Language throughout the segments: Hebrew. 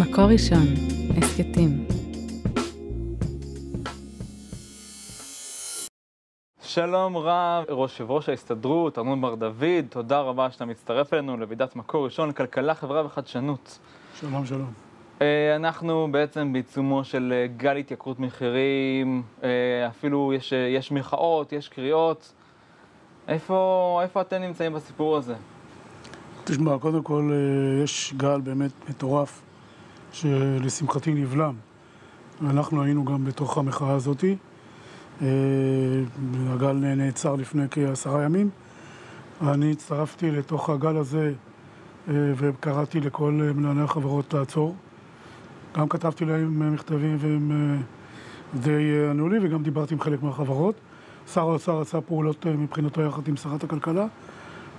מקור ראשון, הסכתים. שלום רב, ראש ראש ההסתדרות, ארנון בר דוד, תודה רבה שאתה מצטרף אלינו לוועידת מקור ראשון לכלכלה, חברה וחדשנות. שלום, שלום. אה, אנחנו בעצם בעיצומו של אה, גל התייקרות מחירים, אה, אפילו יש, יש מחאות, יש קריאות. איפה, איפה אתם נמצאים בסיפור הזה? תשמע, קודם כל יש גל באמת מטורף, שלשמחתי נבלם. ואנחנו היינו גם בתוך המחאה הזאתי. הגל נעצר לפני כעשרה ימים. אני הצטרפתי לתוך הגל הזה וקראתי לכל מנהלי החברות לעצור. גם כתבתי להם מכתבים והם די ענו לי וגם דיברתי עם חלק מהחברות. שר האוצר עשה פעולות מבחינתו יחד עם שרת הכלכלה.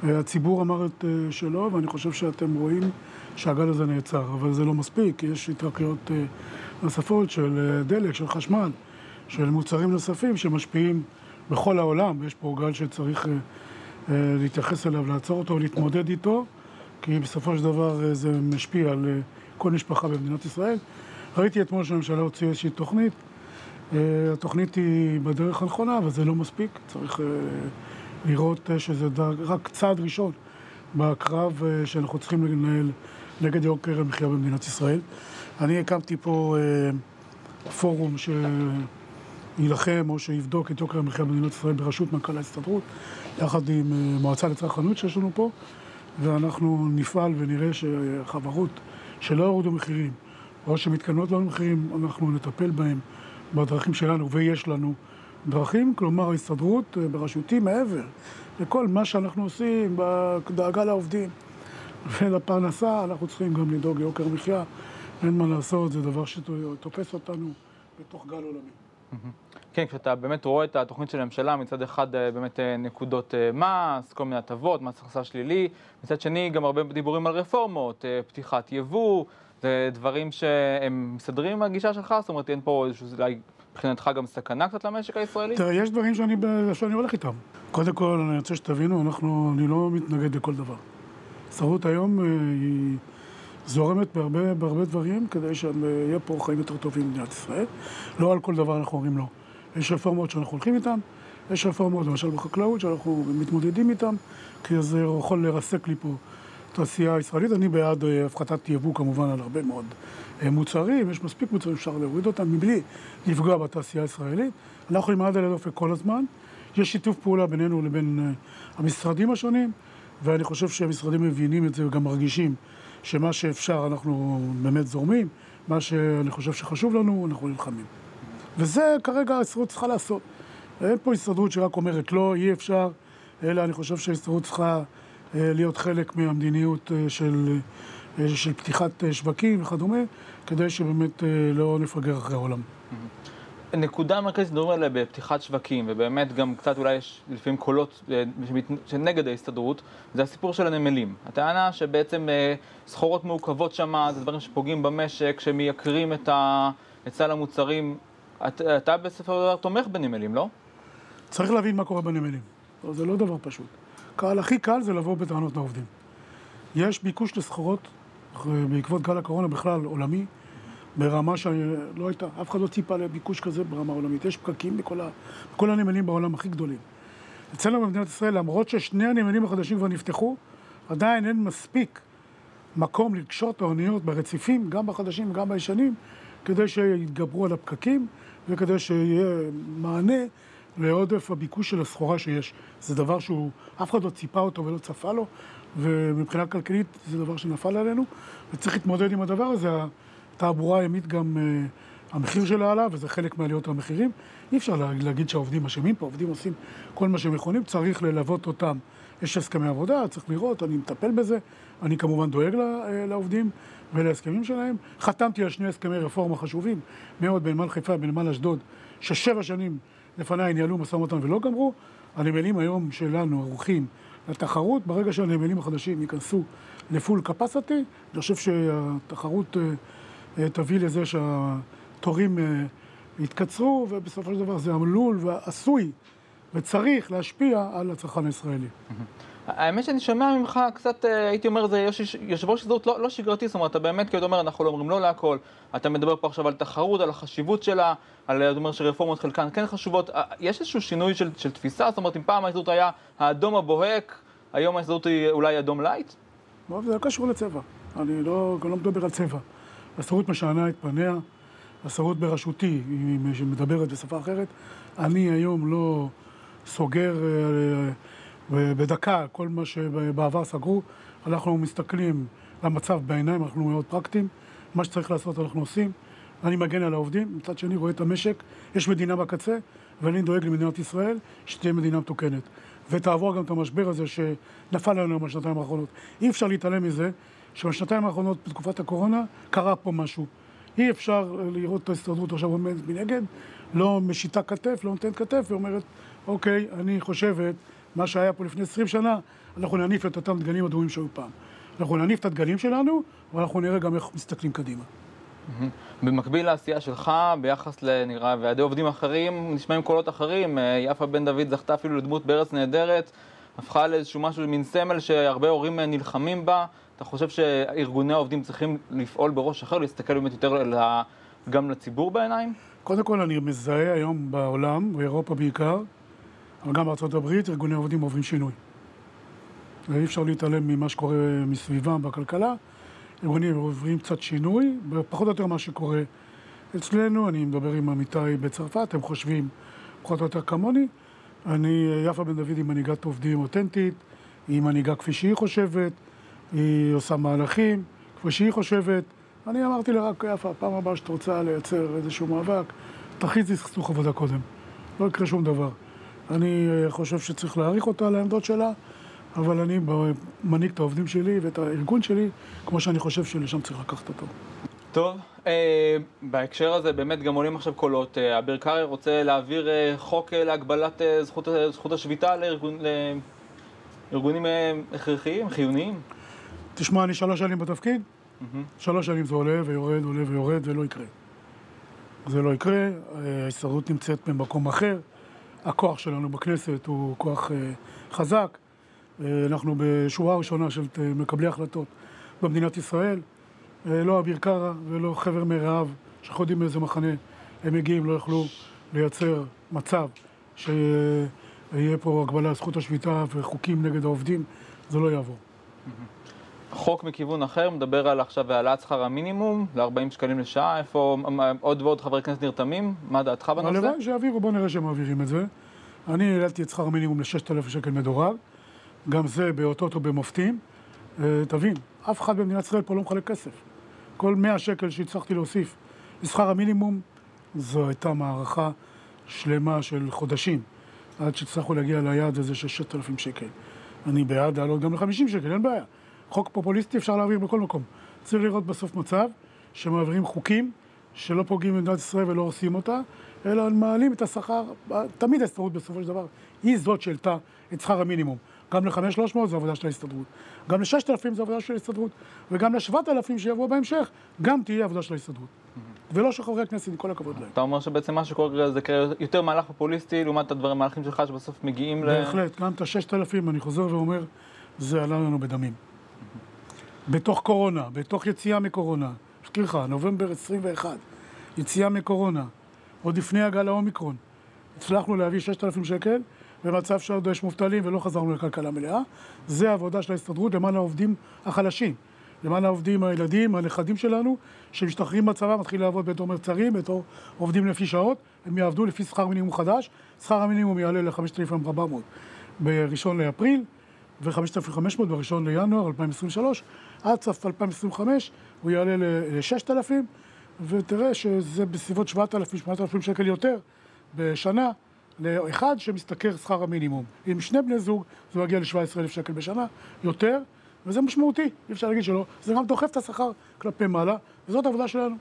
הציבור אמר את שלו ואני חושב שאתם רואים שהגל הזה נעצר, אבל זה לא מספיק, יש התרקיות נוספות של דלק, של חשמל, של מוצרים נוספים שמשפיעים בכל העולם, ויש פה גל שצריך להתייחס אליו, לעצור אותו, להתמודד איתו, כי בסופו של דבר זה משפיע על כל משפחה במדינת ישראל. ראיתי אתמול שהממשלה הוציאה איזושהי תוכנית. התוכנית היא בדרך הנכונה, אבל זה לא מספיק. צריך לראות שזה רק צעד ראשון בקרב שאנחנו צריכים לנהל נגד יוקר המחיה במדינת ישראל. אני הקמתי פה פורום שיילחם או שיבדוק את יוקר המחיה במדינת ישראל בראשות מנכ"ל ההסתדרות, יחד עם מועצה לצרכנות שיש לנו פה, ואנחנו נפעל ונראה שחברות שלא יורדו מחירים, או שמתקנות לנו מחירים, אנחנו נטפל בהם בדרכים שלנו, ויש לנו דרכים, כלומר ההסתדרות בראשותי מעבר לכל מה שאנחנו עושים בדאגה לעובדים ולפרנסה, אנחנו צריכים גם לדאוג ליוקר מחיה, אין מה לעשות, זה דבר שתופס אותנו בתוך גל עולמי. כן, כשאתה באמת רואה את התוכנית של הממשלה, מצד אחד באמת נקודות מס, כל מיני הטבות, מס הכנסה שלילי, מצד שני גם הרבה דיבורים על רפורמות, פתיחת יבוא, זה דברים שהם מסדרים עם הגישה שלך? זאת אומרת, אין פה איזשהו, מבחינתך גם סכנה קצת למשק הישראלי? תראה, יש דברים שאני, שאני הולך איתם. קודם כל, אני רוצה שתבינו, אנחנו, אני לא מתנגד לכל דבר. ההסתדרות היום היא זורמת בהרבה, בהרבה דברים כדי שיהיה פה חיים יותר טובים במדינת ישראל. לא על כל דבר אנחנו אומרים לא. יש רפורמות שאנחנו הולכים איתן, יש רפורמות, למשל בחקלאות, שאנחנו מתמודדים איתן, כי זה יכול לרסק לי פה תעשייה ישראלית. אני בעד הפחתת יבוא כמובן על הרבה מאוד מוצרים, יש מספיק מוצרים שאפשר להוריד אותם מבלי לפגוע בתעשייה הישראלית. אנחנו עם היד על הדופק כל הזמן. יש שיתוף פעולה בינינו לבין המשרדים השונים, ואני חושב שהמשרדים מבינים את זה וגם מרגישים שמה שאפשר אנחנו באמת זורמים, מה שאני חושב שחשוב לנו, אנחנו נלחמים. וזה כרגע ההסתדרות צריכה לעשות. אין פה הסתדרות שרק אומרת לא, אי אפשר, אלא אני חושב שההסתדרות צריכה להיות חלק מהמדיניות של, של פתיחת שווקים וכדומה, כדי שבאמת לא נפגר אחרי העולם. נקודה מרכזית, מדברים עליה בפתיחת שווקים, ובאמת גם קצת אולי יש לפעמים קולות שנגד ההסתדרות, זה הסיפור של הנמלים. הטענה שבעצם סחורות מעוכבות שם, זה דברים שפוגעים במשק, שמייקרים את סל המוצרים. אתה בסופו של דבר תומך בנמלים, לא? צריך להבין מה קורה בנמלים. זה לא דבר פשוט. קל, הכי קל זה לבוא בטענות לעובדים. יש ביקוש לסחורות, בעקבות גל הקורונה בכלל עולמי, ברמה שלא הייתה, אף אחד לא ציפה לביקוש כזה ברמה עולמית. יש פקקים בכל, ה, בכל הנמלים בעולם הכי גדולים. אצלנו במדינת ישראל, למרות ששני הנמלים החדשים כבר נפתחו, עדיין אין מספיק מקום לקשור את האוניות ברציפים, גם בחדשים וגם בישנים, כדי שיתגברו על הפקקים וכדי שיהיה מענה לעודף הביקוש של הסחורה שיש. זה דבר שהוא, אף אחד לא ציפה אותו ולא צפה לו, ומבחינה כלכלית זה דבר שנפל עלינו, וצריך להתמודד עם הדבר הזה. התעבורה הימית גם, המחיר שלה עלה, וזה חלק מעליות המחירים. אי אפשר להגיד שהעובדים אשמים פה, העובדים עושים כל מה שהם יכולים, צריך ללוות אותם. יש הסכמי עבודה, צריך לראות, אני מטפל בזה, אני כמובן דואג לעובדים ולהסכמים שלהם. חתמתי על שני הסכמי רפורמה חשובים מאוד בנמל חיפה ובנמל אשדוד, ששבע שנים לפניי ניהלו משא ומתן ולא גמרו. הנמלים היום שלנו ערוכים לתחרות, ברגע שהנמלים החדשים ייכנסו לפול קפסיטי, אני חושב שהתחרות תביא לזה שהתורים יתקצרו, ובסופו של דבר זה עלול ועשוי וצריך להשפיע על הצרכן הישראלי. האמת שאני שומע ממך קצת, אה, הייתי אומר, זה יושב ראש הסתדרות לא, לא שגרתי, זאת אומרת, אתה באמת כאילו אומר, אנחנו לא אומרים לא להכל, אתה מדבר פה עכשיו על תחרות, על החשיבות שלה, על, אתה אומר שרפורמות חלקן כן חשובות, אה, יש איזשהו שינוי של, של תפיסה? זאת אומרת, אם פעם ההסתדרות היה האדום הבוהק, היום ההסתדרות היא אולי אדום light? לא, זה לא קשור לצבע, אני לא, לא מדבר על צבע. ההסתדרות משנה את פניה, ההסתדרות בראשותי, היא מדברת בשפה אחרת, אני היום לא סוגר... אה, ובדקה, כל מה שבעבר סגרו, אנחנו מסתכלים למצב בעיניים, אנחנו מאוד פרקטיים, מה שצריך לעשות אנחנו עושים. אני מגן על העובדים, מצד שני רואה את המשק, יש מדינה בקצה, ואני דואג למדינת ישראל שתהיה מדינה מתוקנת. ותעבור גם את המשבר הזה שנפל עלינו בשנתיים האחרונות. אי אפשר להתעלם מזה שבשנתיים האחרונות, בתקופת הקורונה, קרה פה משהו. אי אפשר לראות את ההסתדרות עכשיו עומדת מנגד, לא משיתה כתף, לא נותנת כתף, ואומרת, אוקיי, אני חושבת מה שהיה פה לפני 20 שנה, אנחנו נניף את אותם דגלים אדומים שהיו פעם. אנחנו נניף את הדגלים שלנו, ואנחנו נראה גם איך מסתכלים קדימה. במקביל לעשייה שלך, ביחס לנראה ועדי עובדים אחרים, נשמעים קולות אחרים. אה, יפה בן דוד זכתה אפילו לדמות בארץ נהדרת, הפכה לאיזשהו משהו, מין סמל שהרבה הורים אה, נלחמים בה. אתה חושב שארגוני העובדים צריכים לפעול בראש אחר, להסתכל באמת יותר גם לציבור בעיניים? קודם כל, אני מזהה היום בעולם, באירופה בעיקר, אבל גם בארצות הברית ארגוני עובדים עוברים שינוי. ואי אפשר להתעלם ממה שקורה מסביבם בכלכלה. ארגונים עוברים קצת שינוי, פחות או יותר מה שקורה אצלנו. אני מדבר עם עמיתי בצרפת, הם חושבים פחות או יותר כמוני. אני, יפה בן דוד היא מנהיגת עובדים אותנטית, היא מנהיגה כפי שהיא חושבת, היא עושה מהלכים כפי שהיא חושבת. אני אמרתי לה רק, יפה, פעם הבאה שאת רוצה לייצר איזשהו מאבק, תכריזי סכסוך עבודה קודם. לא יקרה שום דבר. אני אה, חושב שצריך להעריך אותה על העמדות שלה, אבל אני מנהיג את העובדים שלי ואת הארגון שלי, כמו שאני חושב שלשם צריך לקחת אותו. טוב, אה, בהקשר הזה באמת גם עולים עכשיו קולות. אה, אביר קארי רוצה להעביר אה, חוק אה, להגבלת אה, זכות, אה, זכות השביתה לארגון, לארגונים אה, הכרחיים, חיוניים. תשמע, אני שלוש שנים בתפקיד, mm-hmm. שלוש שנים זה עולה ויורד, עולה ויורד, ולא יקרה. זה לא יקרה, אה, ההסתדרות נמצאת במקום אחר. הכוח שלנו בכנסת הוא כוח אה, חזק. אה, אנחנו בשורה ראשונה של אה, מקבלי החלטות במדינת ישראל. לא אביר קארה ולא חבר מרעיו שאנחנו יודעים מאיזה מחנה הם מגיעים, לא יכלו לייצר מצב שיהיה פה הגבלה על זכות השביתה וחוקים נגד העובדים, זה לא יעבור. חוק מכיוון אחר מדבר על עכשיו העלאת שכר המינימום ל-40 שקלים לשעה, איפה עוד ועוד חברי כנסת נרתמים? מה דעתך בנושא? הלוואי שיעבירו, בוא נראה שהם מעבירים את זה. אני העלתי את שכר המינימום ל-6,000 שקל מדורג, גם זה באותות ובמופתים. אה, תבין, אף אחד במדינת ישראל פה לא מחלק כסף. כל 100 שקל שהצלחתי להוסיף לשכר המינימום, זו הייתה מערכה שלמה של חודשים, עד שהצלחנו להגיע ליעד הזה של 6,000 שקל. אני בעד לעלות גם ל-50 שקל, אין בעיה. חוק פופוליסטי אפשר להעביר בכל מקום. צריך לראות בסוף מצב שמעבירים חוקים שלא פוגעים במדינת ישראל ולא עושים אותה, אלא מעלים את השכר, תמיד ההסתדרות בסופו של דבר היא זאת שהעלתה את שכר המינימום. גם ל-5,300 זו עבודה של ההסתדרות, גם ל-6,000 זו עבודה של ההסתדרות, וגם ל-7,000 שיבואו בהמשך, גם תהיה עבודה של ההסתדרות. ולא של חברי הכנסת, עם כל הכבוד להם. אתה אומר שבעצם מה שקורה זה יותר מהלך פופוליסטי לעומת הדברים, המהלכים שלך שבסוף מגיעים ל... בהחלט, גם את ה-6,000, אני חוזר ואומר, זה עלה לנו בדמים. בתוך קורונה, בתוך יציאה מקורונה, אזכיר לך, נובמבר 21, יציאה מקורונה, עוד לפני הגל האומיקרון, הצלחנו להביא 6,000 שקל במצב שעוד יש מובטלים ולא חזרנו לכלכלה מלאה. זה העבודה של ההסתדרות למען העובדים החלשים, למען העובדים הילדים, הנכדים שלנו, שמשתחררים בצבא, מתחילים לעבוד בתור מרצרים, בתור עובדים לפי שעות, הם יעבדו לפי שכר מינימום חדש, שכר המינימום יעלה ל-5,400 ב-1 לאפריל ו-5,500 ב-1 לינואר 2023, עד סוף 2025 הוא יעלה ל-6,000 ותראה שזה בסביבות 7,000-8,000 שקל יותר בשנה לאחד שמשתכר שכר המינימום. עם שני בני זוג זה מגיע ל-17,000 שקל בשנה, יותר, וזה משמעותי, אי אפשר להגיד שלא. זה גם דוחף את השכר כלפי מעלה, וזאת העבודה שלנו.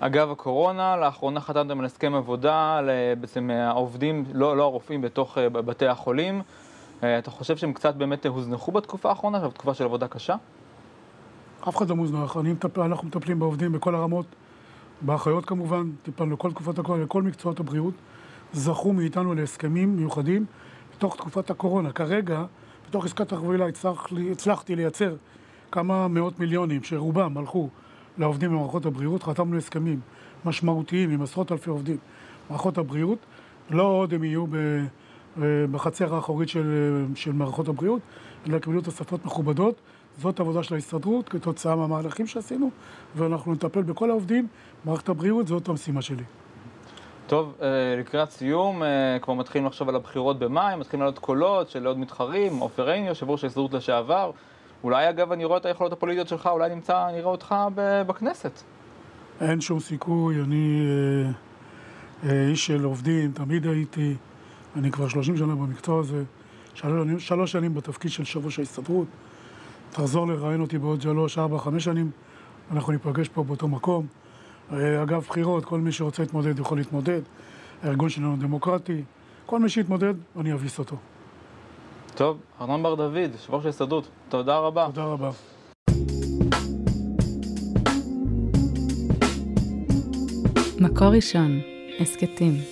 אגב הקורונה, לאחרונה חתמתם על הסכם עבודה, בעצם העובדים, לא, לא הרופאים, בתוך אה, בתי החולים. אה, אתה חושב שהם קצת באמת הוזנחו בתקופה האחרונה, בתקופה של עבודה קשה? אף אחד לא מוזנח. אנחנו מטפלים בעובדים בכל הרמות, באחיות כמובן, טיפלנו כל תקופת הקורונה, לכל מקצועות הבריאות. זכו מאיתנו להסכמים מיוחדים בתוך תקופת הקורונה. כרגע, בתוך עסקת החבילה הצלח, הצלחתי לייצר כמה מאות מיליונים, שרובם הלכו לעובדים במערכות הבריאות. חתמנו הסכמים משמעותיים עם עשרות אלפי עובדים במערכות הבריאות. לא עוד הם יהיו ב, בחצר האחורית של, של מערכות הבריאות, אלא יקבלו תוספות מכובדות. זאת עבודה של ההסתדרות כתוצאה מהמהלכים שעשינו, ואנחנו נטפל בכל העובדים. מערכת הבריאות זאת המשימה שלי. טוב, אה, לקראת סיום, אה, כבר מתחילים לחשוב על הבחירות במאי, מתחילים לעלות קולות של עוד מתחרים, עופר עיני, יושב ראש ההסתדרות לשעבר. אולי, אגב, אני רואה את היכולות הפוליטיות שלך, אולי נמצא, נראה אותך בכנסת. אין שום סיכוי, אני אה, אה, איש של עובדים, תמיד הייתי, אני כבר 30 שנה במקצוע הזה, שלוש, שלוש שנים בתפקיד של ראש ההסתדרות. תחזור לראיין אותי בעוד שלוש, ארבע, חמש שנים, אנחנו ניפגש פה באותו מקום. אה, אגב בחירות, כל מי שרוצה להתמודד יכול להתמודד. הארגון שלנו דמוקרטי. כל מי שיתמודד, אני אביס אותו. טוב, ארנון בר דוד, יושב ראש ההסתדרות, תודה רבה. תודה רבה. מקור ראשון, הסכתים.